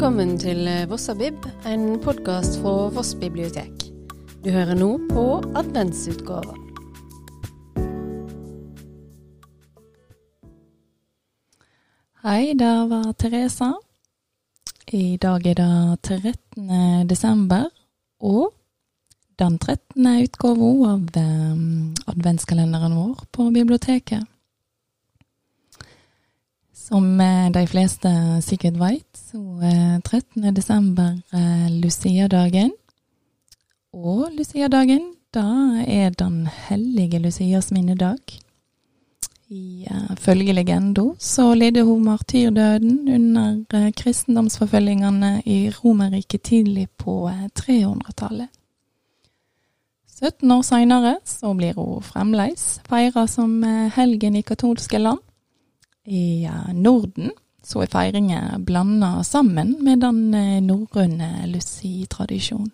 Velkommen til Vossabib, en podkast fra Voss bibliotek. Du hører nå på adventsutgava. Hei, der var Teresa. I dag er det 13. desember, og den 13. utgava av um, adventskalenderen vår på biblioteket. Som eh, de fleste sikkert veit, så er 13. desember eh, Lucia-dagen. Og Lucia-dagen, da er den hellige Lucias minnedag. Ifølge legenda så lidde hun martyrdøden under kristendomsforfølgingene i Romerriket tidlig på 300-tallet. 17 år seinere så blir hun fremdeles feira som helgen i katolske land. I Norden så er feiringer blanda sammen med den norrøne Lucy-tradisjonen.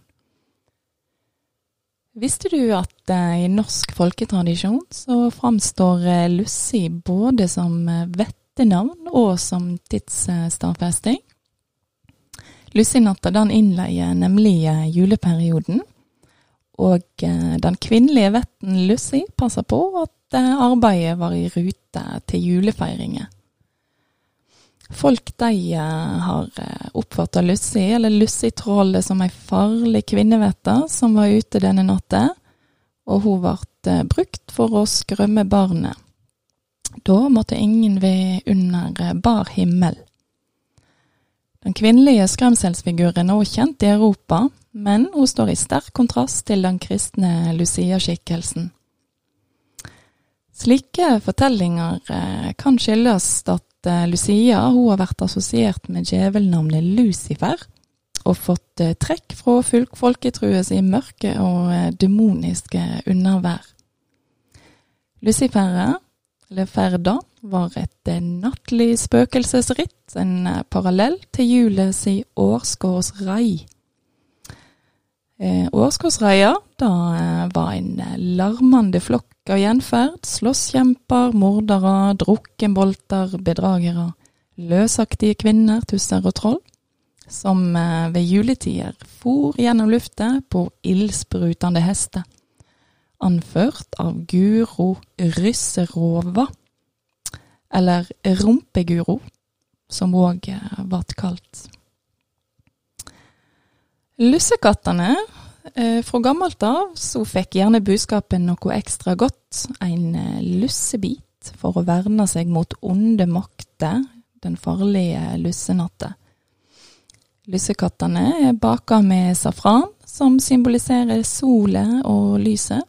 Visste du at uh, i norsk folketradisjon så framstår Lussi både som vettenavn og som tidsstadfesting? Lussinatta den innleier nemlig juleperioden, og den kvinnelige vetten Lussi passer på at arbeidet var i rute til julefeiringer. Folk de har oppfatta Lussi, eller Lussi-trollet, som ei farlig kvinnevetter som var ute denne natta, og hun ble brukt for å skrømme barnet. Da måtte ingen ved under bar himmel. Den kvinnelige skremselsfiguren er også kjent i Europa, men hun står i sterk kontrast til den kristne Lucia-skikkelsen. Slike fortellinger kan skyldes at Lucia hun har vært assosiert med djevelnavnet Lucifer, og fått trekk fra folketrues i mørke og demoniske undervær. Luciferet, eller Ferda, var et nattlig spøkelsesritt, en parallell til julets årskårsrei. Årskårsreia da var en larmende flokk av gjenferd, slåsskjemper, mordere, drukkenbolter, bedragere, løsaktige kvinner, tusser og troll, som ved juletider for gjennom lufta på ildsprutende hester, anført av Guro Rysserova, eller Rumpeguro, som òg ble kalt. Lussekattene fra gammelt av så fikk gjerne budskapen noe ekstra godt, en lussebit for å verne seg mot onde makter, den farlige lussenatta. Lussekattene er baka med safran, som symboliserer solet og lyset,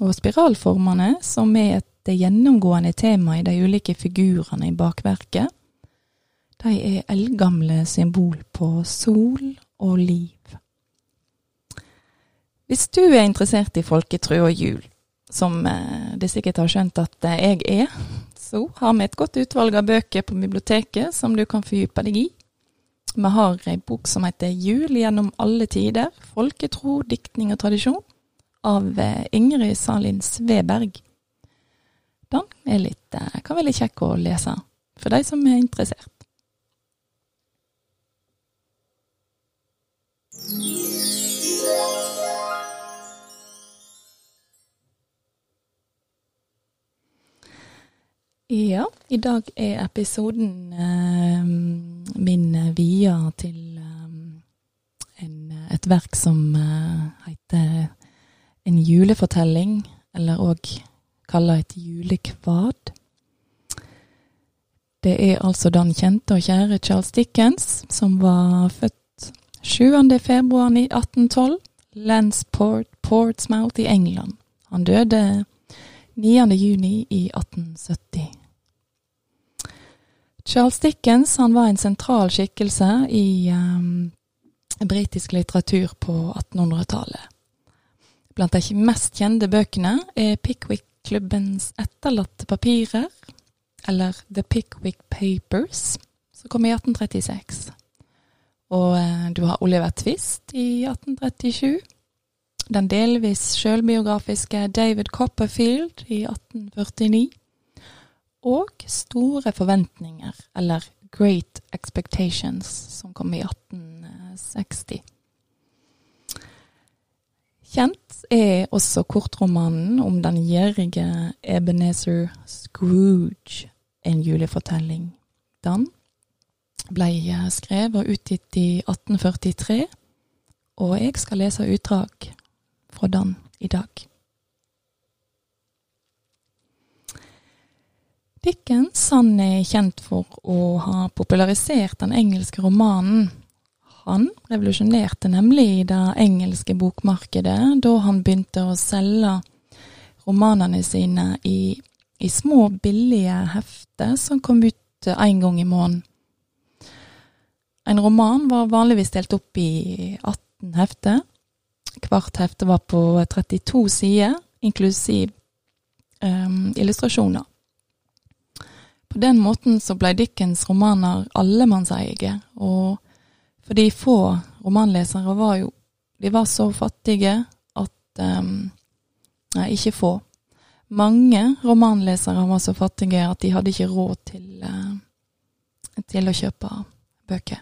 og spiralformene, som er et gjennomgående tema i de ulike figurene i bakverket. De er eldgamle symbol på sol og liv. Hvis du er interessert i folketro og jul, som de sikkert har skjønt at jeg er, så har vi et godt utvalg av bøker på biblioteket som du kan fordype deg i. Vi har ei bok som heter Jul gjennom alle tider, folketro, diktning og tradisjon, av Ingrid Salin Sveberg. Den er litt, kan være litt kjekk å lese, for de som er interessert. Ja, i dag er episoden eh, min via til eh, en, et verk som eh, heter En julefortelling, eller òg kalla et julekvad. Det er altså den kjente og kjære Charles Dickens, som var født 7. februar 1812, Lansport, Portsmouth i England. Han døde 9. juni i 1870. Charles Dickens var en sentral skikkelse i um, britisk litteratur på 1800-tallet. Blant de mest kjente bøkene er Pickwick-klubbens etterlatte papirer, eller The Pickwick Papers, som kom i 1836. Og uh, du har Oliver Twist i 1837. Den delvis sjølbiografiske David Copperfield i 1849 og Store forventninger, eller Great Expectations, som kom i 1860. Kjent er også kortromanen om den gjerrige Ebenezer Scrooge, en julefortelling. Den ble skrevet og utgitt i 1843, og jeg skal lese utdrag fra den i dag. Dickens han er kjent for å ha popularisert den engelske romanen han revolusjonerte nemlig det engelske bokmarkedet da han begynte å selge romanene sine i, i små, billige hefter som kom ut én gang i måneden. En roman var vanligvis delt opp i 18 hefter. Hvert hefte var på 32 sider, inklusiv um, illustrasjoner. På den måten så ble Dickens romaner allemannseie, og fordi få romanlesere var jo De var så fattige at um, Nei, ikke få. Mange romanlesere var så fattige at de hadde ikke råd til, uh, til å kjøpe bøker.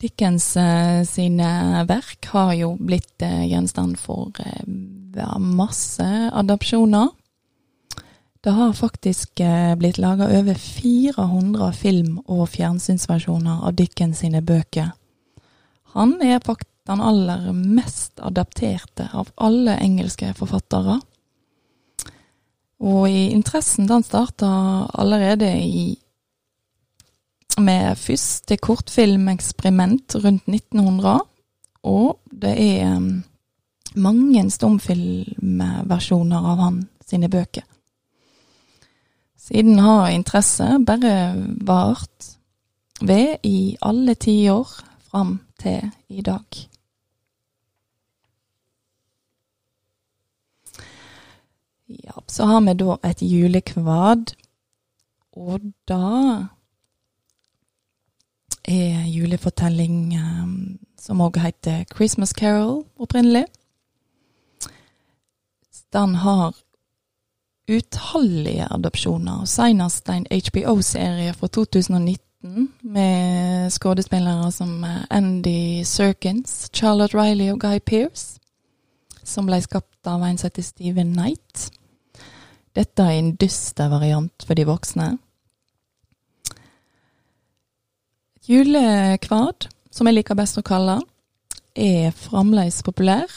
Dickens uh, sine verk har jo blitt uh, gjenstand for masse adopsjoner. Det har faktisk eh, blitt laga over 400 film- og fjernsynsversjoner av Dickens sine bøker. Han er faktisk den aller mest adapterte av alle engelske forfattere. Og i interessen den starta allerede i med første kortfilmeksperiment rundt 1900, og det er mm, mange stumfilmversjoner av han sine bøker. Siden har interesse bare vart ved i alle tiår fram til i dag. Ja, så har vi da et julekvad, og da er julefortelling um, som òg heter Christmas Carol opprinnelig. Den har utallige adopsjoner, senest en HBO-serie fra 2019 med skuespillere som eh, Andy Serkins, Charlotte Riley og Guy Pearce, som ble skapt av en som heter Steven Knight. Dette er en dyster variant for de voksne. Julekvad, som jeg liker best å kalle, er fremdeles populær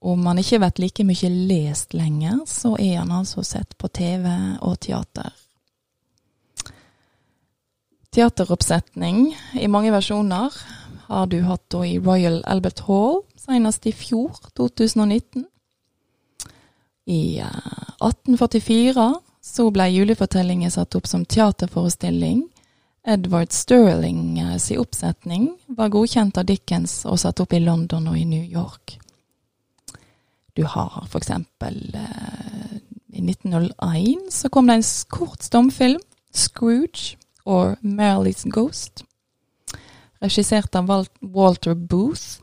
om han ikke har vært like mye lest lenger, så er han altså sett på TV og teater. Teateroppsetning i mange versjoner har du hatt da i Royal Albert Hall, senest i fjor, 2019. I 1844 eh, så ble julefortellingen satt opp som teaterforestilling. Edward Sterling eh, sin oppsetning var godkjent av Dickens og satt opp i London og i New York. Du har for eksempel eh, I 1901 så kom det en kort stumfilm, 'Scrooge' or 'Marily's Ghost', regissert av Walter Booth.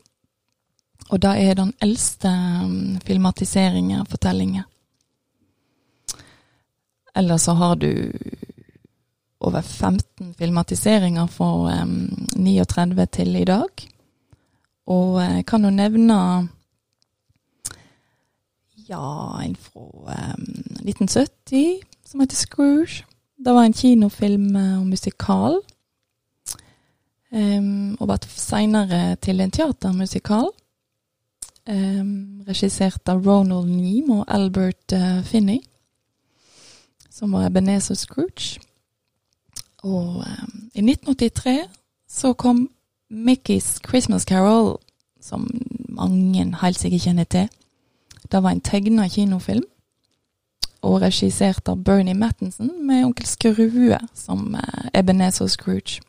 Og det er den eldste um, filmatiseringen av fortellingen. Eller så har du over 15 filmatiseringer fra um, 39 til i dag. Og jeg kan jo nevne ja, en fra um, 1970 som heter Scrooge. Det var en kinofilm uh, og musikal. Um, og ble seinere til en teatermusikal. Um, regissert av Ronald Neam og Albert uh, Finney. Som var Ebenezer Scrooge. Og um, i 1983 så kom Mickey's Christmas Carol, som mange helt sikkert kjenner til. Det var en tegna kinofilm, og regissert av Bernie Mattinson, med onkel Skrue som uh, Ebenezer Scrooge.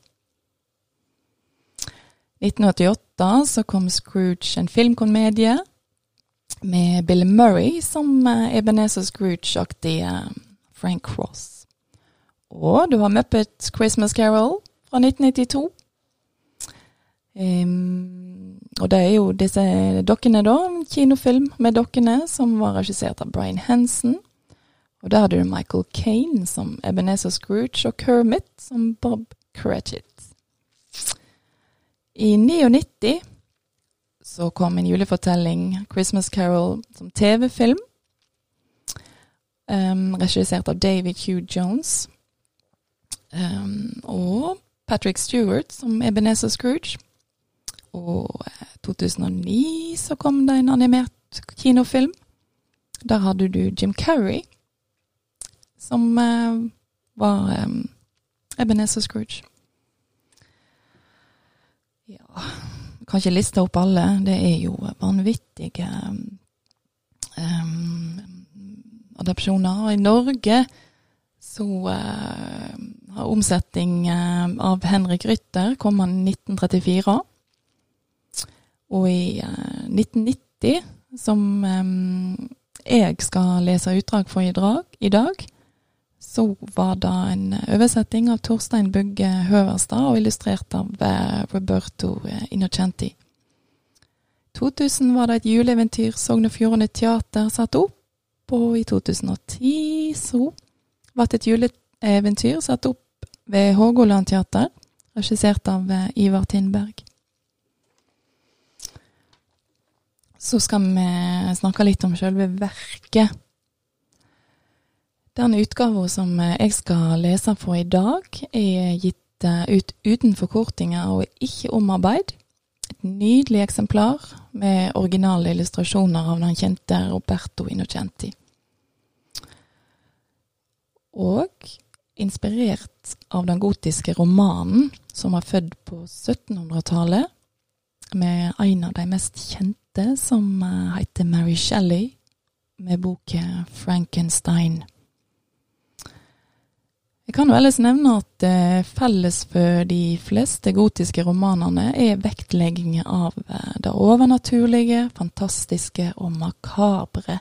1988 så kom Scrooge, en filmkomedie med Bill Murray som uh, Ebenezer Scrooge-aktig uh, Frank Cross. Og du har Muppet Christmas Carol fra 1992. Um, og det er jo disse dokkene, da. En Kinofilm med dokkene som var regissert av Brian Henson. Og der hadde du Michael Kane som Ebenezer Scrooge og Kermit som Bob Cratchit. I 99 så kom en julefortelling, 'Christmas Carol', som TV-film. Um, regissert av David Hugh Jones. Um, og Patrick Stewart som Ebenezer Scrooge. Og 2009 så kom det en animert kinofilm. Der hadde du Jim Carrey, som uh, var um, Ebenezer Scrooge. Ja Kan ikke liste opp alle. Det er jo vanvittige um, adopsjoner. I Norge så uh, omsetning uh, av Henrik Rytter kom i 1934. Og i uh, 1990, som um, jeg skal lese utdrag for i dag, i dag så var det en oversetting av Torstein Bugge Høverstad og illustrert av eh, Roberto eh, Innocenti. 2000 var det et juleeventyr Sogn og Fjordane Teater satt opp, og i 2010 så ble et juleeventyr satt opp ved Hågoland teater, regissert av eh, Ivar Tindberg. Så skal vi snakke litt om selve verket. Den utgaven som eh, jeg skal lese for i dag, er gitt eh, ut uten forkortinger og ikke omarbeid. Et nydelig eksemplar med originale illustrasjoner av den kjente Roberto Innocenti. Og inspirert av den gotiske romanen som var født på 1700-tallet, med en av de mest kjente, som eh, heter Mary Shelley, med boken Frankenstein. Jeg kan jo ellers nevne at eh, felles for de fleste gotiske romanene er vektlegging av eh, det overnaturlige, fantastiske og makabre.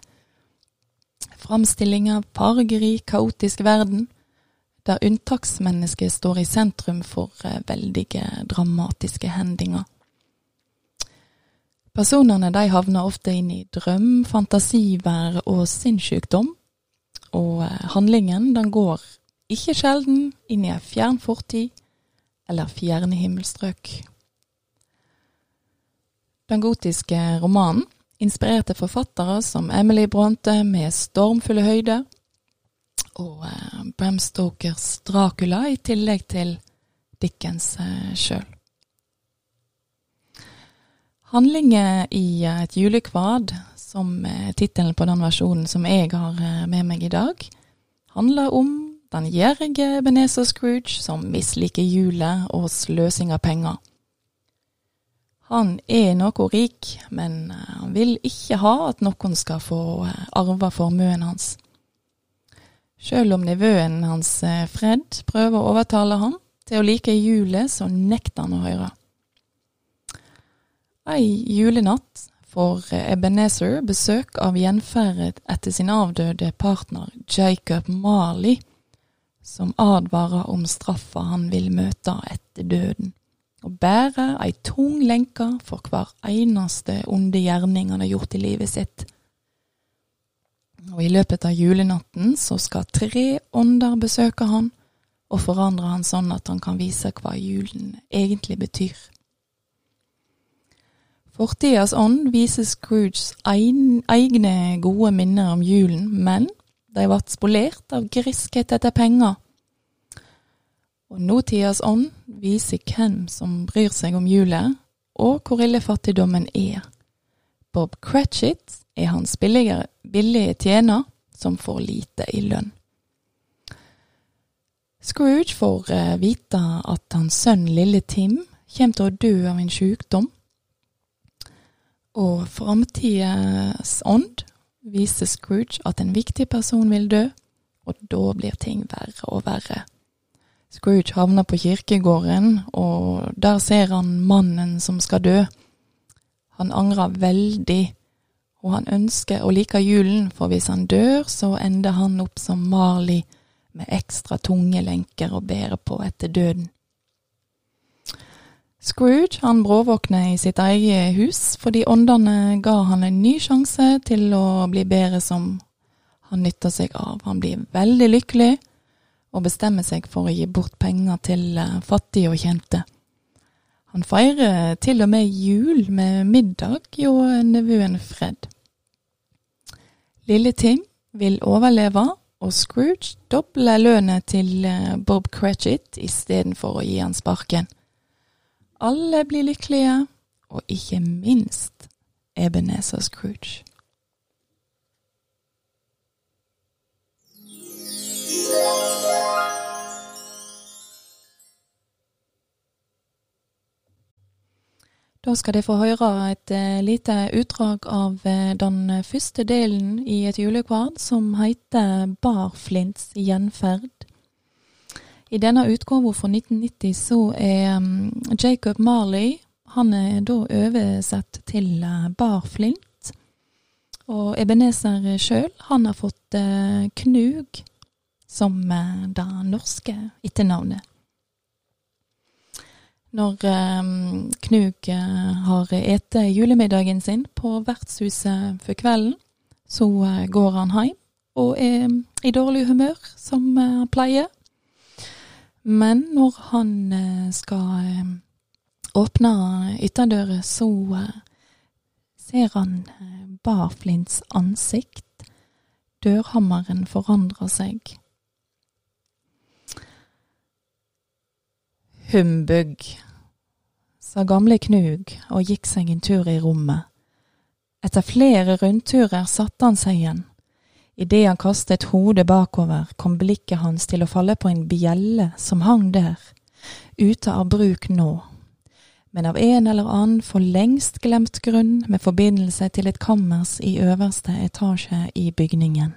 Framstilling av fargerik, kaotisk verden, der unntaksmennesket står i sentrum for eh, veldige, dramatiske hendinger. Personene de havner ofte inn i drøm, fantasivær og sinnssykdom, og handlingen den går ikke sjelden inn i ei fjern fortid eller fjerne himmelstrøk. Den gotiske romanen inspirerte forfattere som Emily Bronte med stormfulle høyder, og eh, Bram Stokers Dracula i tillegg til Dickens eh, sjøl. Handlinger i Et julekvad, som er tittelen på den versjonen som jeg har eh, med meg i dag, handler om den gjerrige Ebenezer Scrooge som misliker julet og sløsing av penger. Han er noe rik, men eh, han vil ikke ha at noen skal få eh, arve formuen hans. Selv om nevøen hans eh, Fred prøver å overtale ham til å like julet, så nekter han å høre. Ei julenatt får Ebenezer besøk av gjenferd etter sin avdøde partner Jacob Marley, som advarer om straffa han vil møte etter døden, og bærer ei tung lenke for hver eneste onde gjerning han har gjort i livet sitt. Og i løpet av julenatten så skal tre ånder besøke han og forandre han sånn at han kan vise hva julen egentlig betyr. Fortidas ånd viser Scrooges egne gode minner om julen, men de ble spolert av griskhet etter penger. Og nåtidas ånd viser hvem som bryr seg om julet, og hvor ille fattigdommen er. Bob Cratchit er hans billige, billige tjener som får lite i lønn. Scrooge får eh, vite at hans sønn lille Tim kommer til å dø av en sykdom. Og framtidas ånd viser Scrooge at en viktig person vil dø, og da blir ting verre og verre. Scrooge havner på kirkegården, og der ser han mannen som skal dø. Han angrer veldig, og han ønsker å like julen, for hvis han dør, så ender han opp som Marley med ekstra tunge lenker å bære på etter døden. Scrooge han bråvåkner i sitt eget hus fordi åndene ga han en ny sjanse til å bli bedre som han nytter seg av. Han blir veldig lykkelig og bestemmer seg for å gi bort penger til eh, fattige og kjente. Han feirer til og med jul med middag hjå nevøen Fred. Lille Tim vil overleve, og Scrooge dobler lønna til eh, Bob Cratchit istedenfor å gi han sparken. Alle blir lykkelige, og ikke minst Ebenezer Scrooge. Da skal de få høre et eh, lite utdrag av eh, den første delen i et julekvad som heter Barflints gjenferd. I denne utgaven fra 1990 så er um, Jacob Marley han er da oversatt til uh, Barflint. Og Ebenezer sjøl, han har fått Knug som det norske etternavnet. Når um, Knug uh, har ete julemiddagen sin på vertshuset for kvelden, så uh, går han hjem og er i dårlig humør, som han pleier. Men når han skal åpne ytterdøra, så ser han Barflints ansikt. Dørhammeren forandrer seg. Humbug, sa gamle Knug og gikk seg en tur i rommet. Etter flere rundturer satte han seg igjen. Idet han kastet hodet bakover, kom blikket hans til å falle på en bjelle som hang der, ute av bruk nå, men av en eller annen for lengst glemt grunn med forbindelse til et kammers i øverste etasje i bygningen.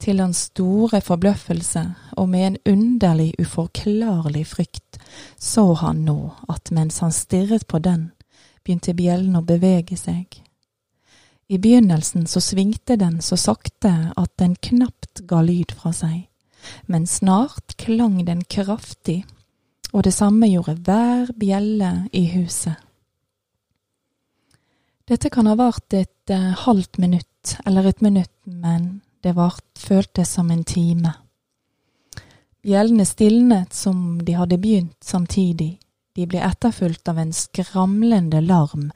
Til hans store forbløffelse og med en underlig, uforklarlig frykt så han nå at mens han stirret på den, begynte bjellen å bevege seg. I begynnelsen så svingte den så sakte at den knapt ga lyd fra seg, men snart klang den kraftig, og det samme gjorde hver bjelle i huset. Dette kan ha vart et uh, halvt minutt eller et minutt, men det vart, føltes som en time. Bjellene stilnet som de hadde begynt samtidig. De ble etterfulgt av en skramlende larm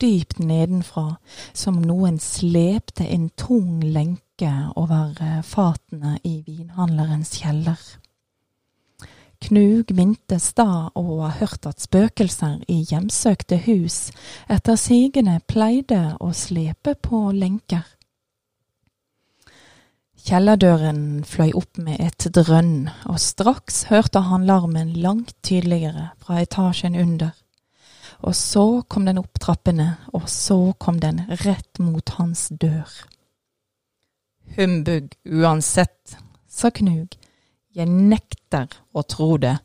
dypt nedenfra, som om noen slepte en tung lenke over eh, fatene i vinhandlerens kjeller. Knug mintes da å ha hørt at spøkelser i hjemsøkte hus etter sigende pleide å slepe på lenker. Kjellerdøren fløy opp med et drønn, og straks hørte han larmen langt tydeligere fra etasjen under. Og så kom den opp trappene, og så kom den rett mot hans dør. Humbug uansett, sa Knug, jeg nekter å tro det.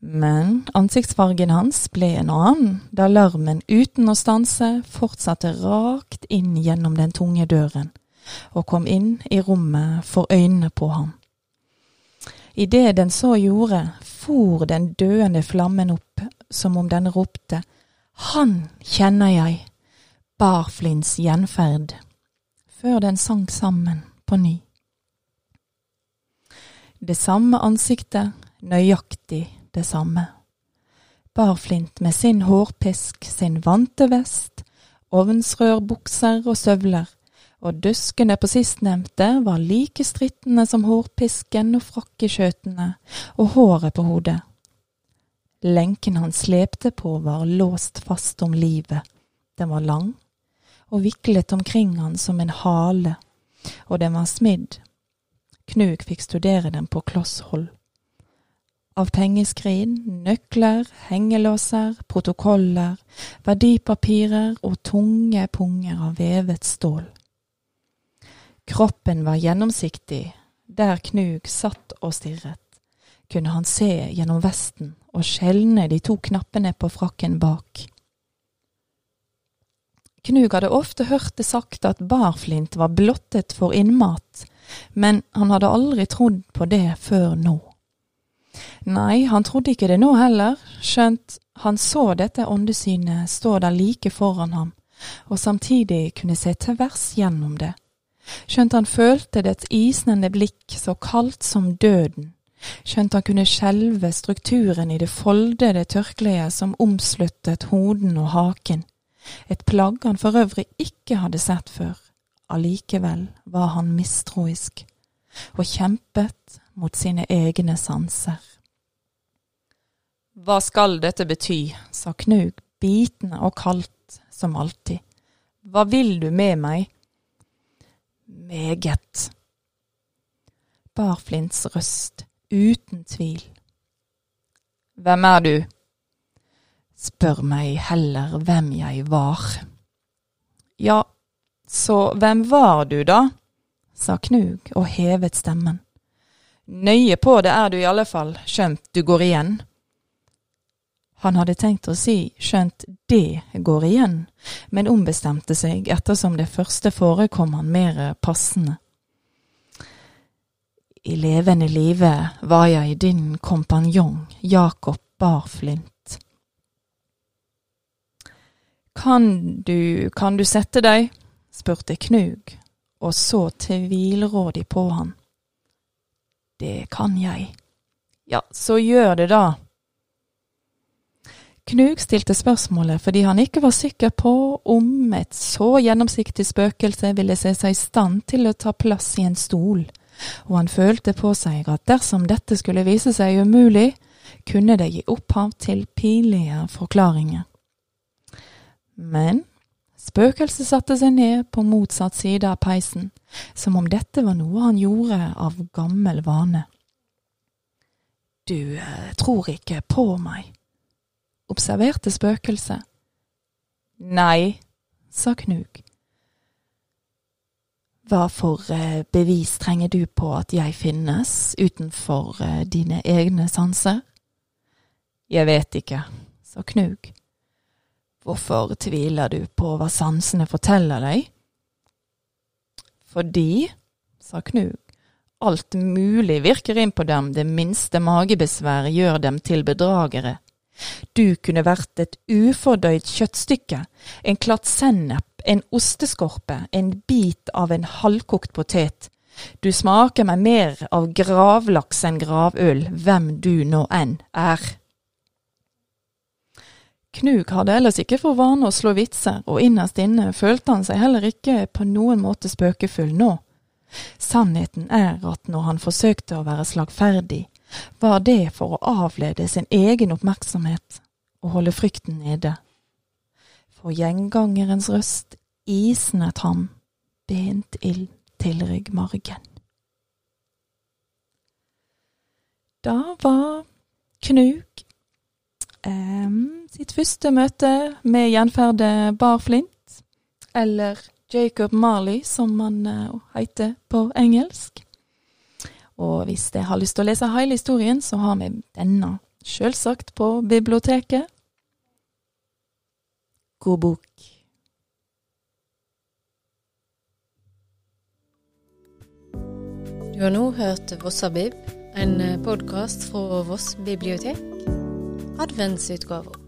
Men ansiktsfargen hans ble en annen da larmen uten å stanse fortsatte rakt inn gjennom den tunge døren og kom inn i rommet for øynene på ham. Idet den så gjorde, for den døende flammen opp som om den ropte Han kjenner jeg, Barflins gjenferd, før den sank sammen på ny. Det samme ansiktet, nøyaktig det samme. Barflint med sin hårpisk, sin vante vest, ovnsrørbukser og støvler, og duskene på sistnevnte var like strittende som hårpisken og frakkeskjøtene og håret på hodet. Lenken han slepte på var låst fast om livet, den var lang og viklet omkring han som en hale, og den var smidd. Knug fikk studere den på kloss hold. Av pengeskrin, nøkler, hengelåser, protokoller, verdipapirer og tunge punger av vevet stål. Kroppen var gjennomsiktig. Der Knug satt og stirret, kunne han se gjennom vesten og skjelne de to knappene på frakken bak. Knug hadde ofte hørt det sagt at barflint var blottet for innmat, men han hadde aldri trodd på det før nå. Nei, han trodde ikke det nå heller, skjønt han så dette åndesynet stå der like foran ham, og samtidig kunne se tvers gjennom det skjønt han følte dets isnende blikk så kaldt som døden, skjønt han kunne skjelve strukturen i det foldede tørkleet som omsluttet hoden og haken, et plagg han for øvrig ikke hadde sett før. Allikevel var han mistroisk, og kjempet mot sine egne sanser. Hva skal dette bety, sa Knaug, bitende og kaldt som alltid. Hva vil du med meg? Meget. Barflints røst, uten tvil. Hvem er du? Spør meg heller hvem jeg var. Ja, så hvem var du, da? sa Knug og hevet stemmen. Nøye på det er du i alle fall, skjønt du går igjen. Han hadde tenkt å si skjønt det går igjen, men ombestemte seg ettersom det første forekom han mer passende. I levende live var jeg din kompanjong, Jakob Barflint. Kan du, kan du sette deg? spurte Knug, og så tvilrådig på han. Det kan jeg. Ja, så gjør det, da, Knug stilte spørsmålet fordi han ikke var sikker på om et så gjennomsiktig spøkelse ville se seg i stand til å ta plass i en stol, og han følte på seg at dersom dette skulle vise seg umulig, kunne det gi opphav til pinlige forklaringer. Men spøkelset satte seg ned på motsatt side av peisen, som om dette var noe han gjorde av gammel vane. Du eh, tror ikke på meg, observerte spøkelset. Nei, sa Knug. Hva for eh, bevis trenger du på at jeg finnes utenfor eh, dine egne sanser? Jeg vet ikke, sa Knug. Hvorfor tviler du på hva sansene forteller deg? Fordi, sa Knug, alt mulig virker inn på dem, det minste magebesvær gjør dem til bedragere. Du kunne vært et ufordøyd kjøttstykke, en klatt sennep, en osteskorpe, en bit av en halvkokt potet. Du smaker meg mer av gravlaks enn gravøl, hvem du nå enn er. Knug hadde ellers ikke for vane å slå vitser, og innerst inne følte han seg heller ikke på noen måte spøkefull nå. Sannheten er at når han forsøkte å være slagferdig, var det for å avlede sin egen oppmerksomhet og holde frykten nede. For gjengangerens røst isnet ham bent ild til ryggmargen. Da var Knug eh, sitt første møte med gjenferdet Bar Flint, eller Jacob Marley, som han eh, heter på engelsk. Og hvis dere har lyst til å lese hele historien, så har vi denne selvsagt på biblioteket. God bok. Du har nå hørt Vossabib, en podkast fra Voss bibliotek. Adventsutgave.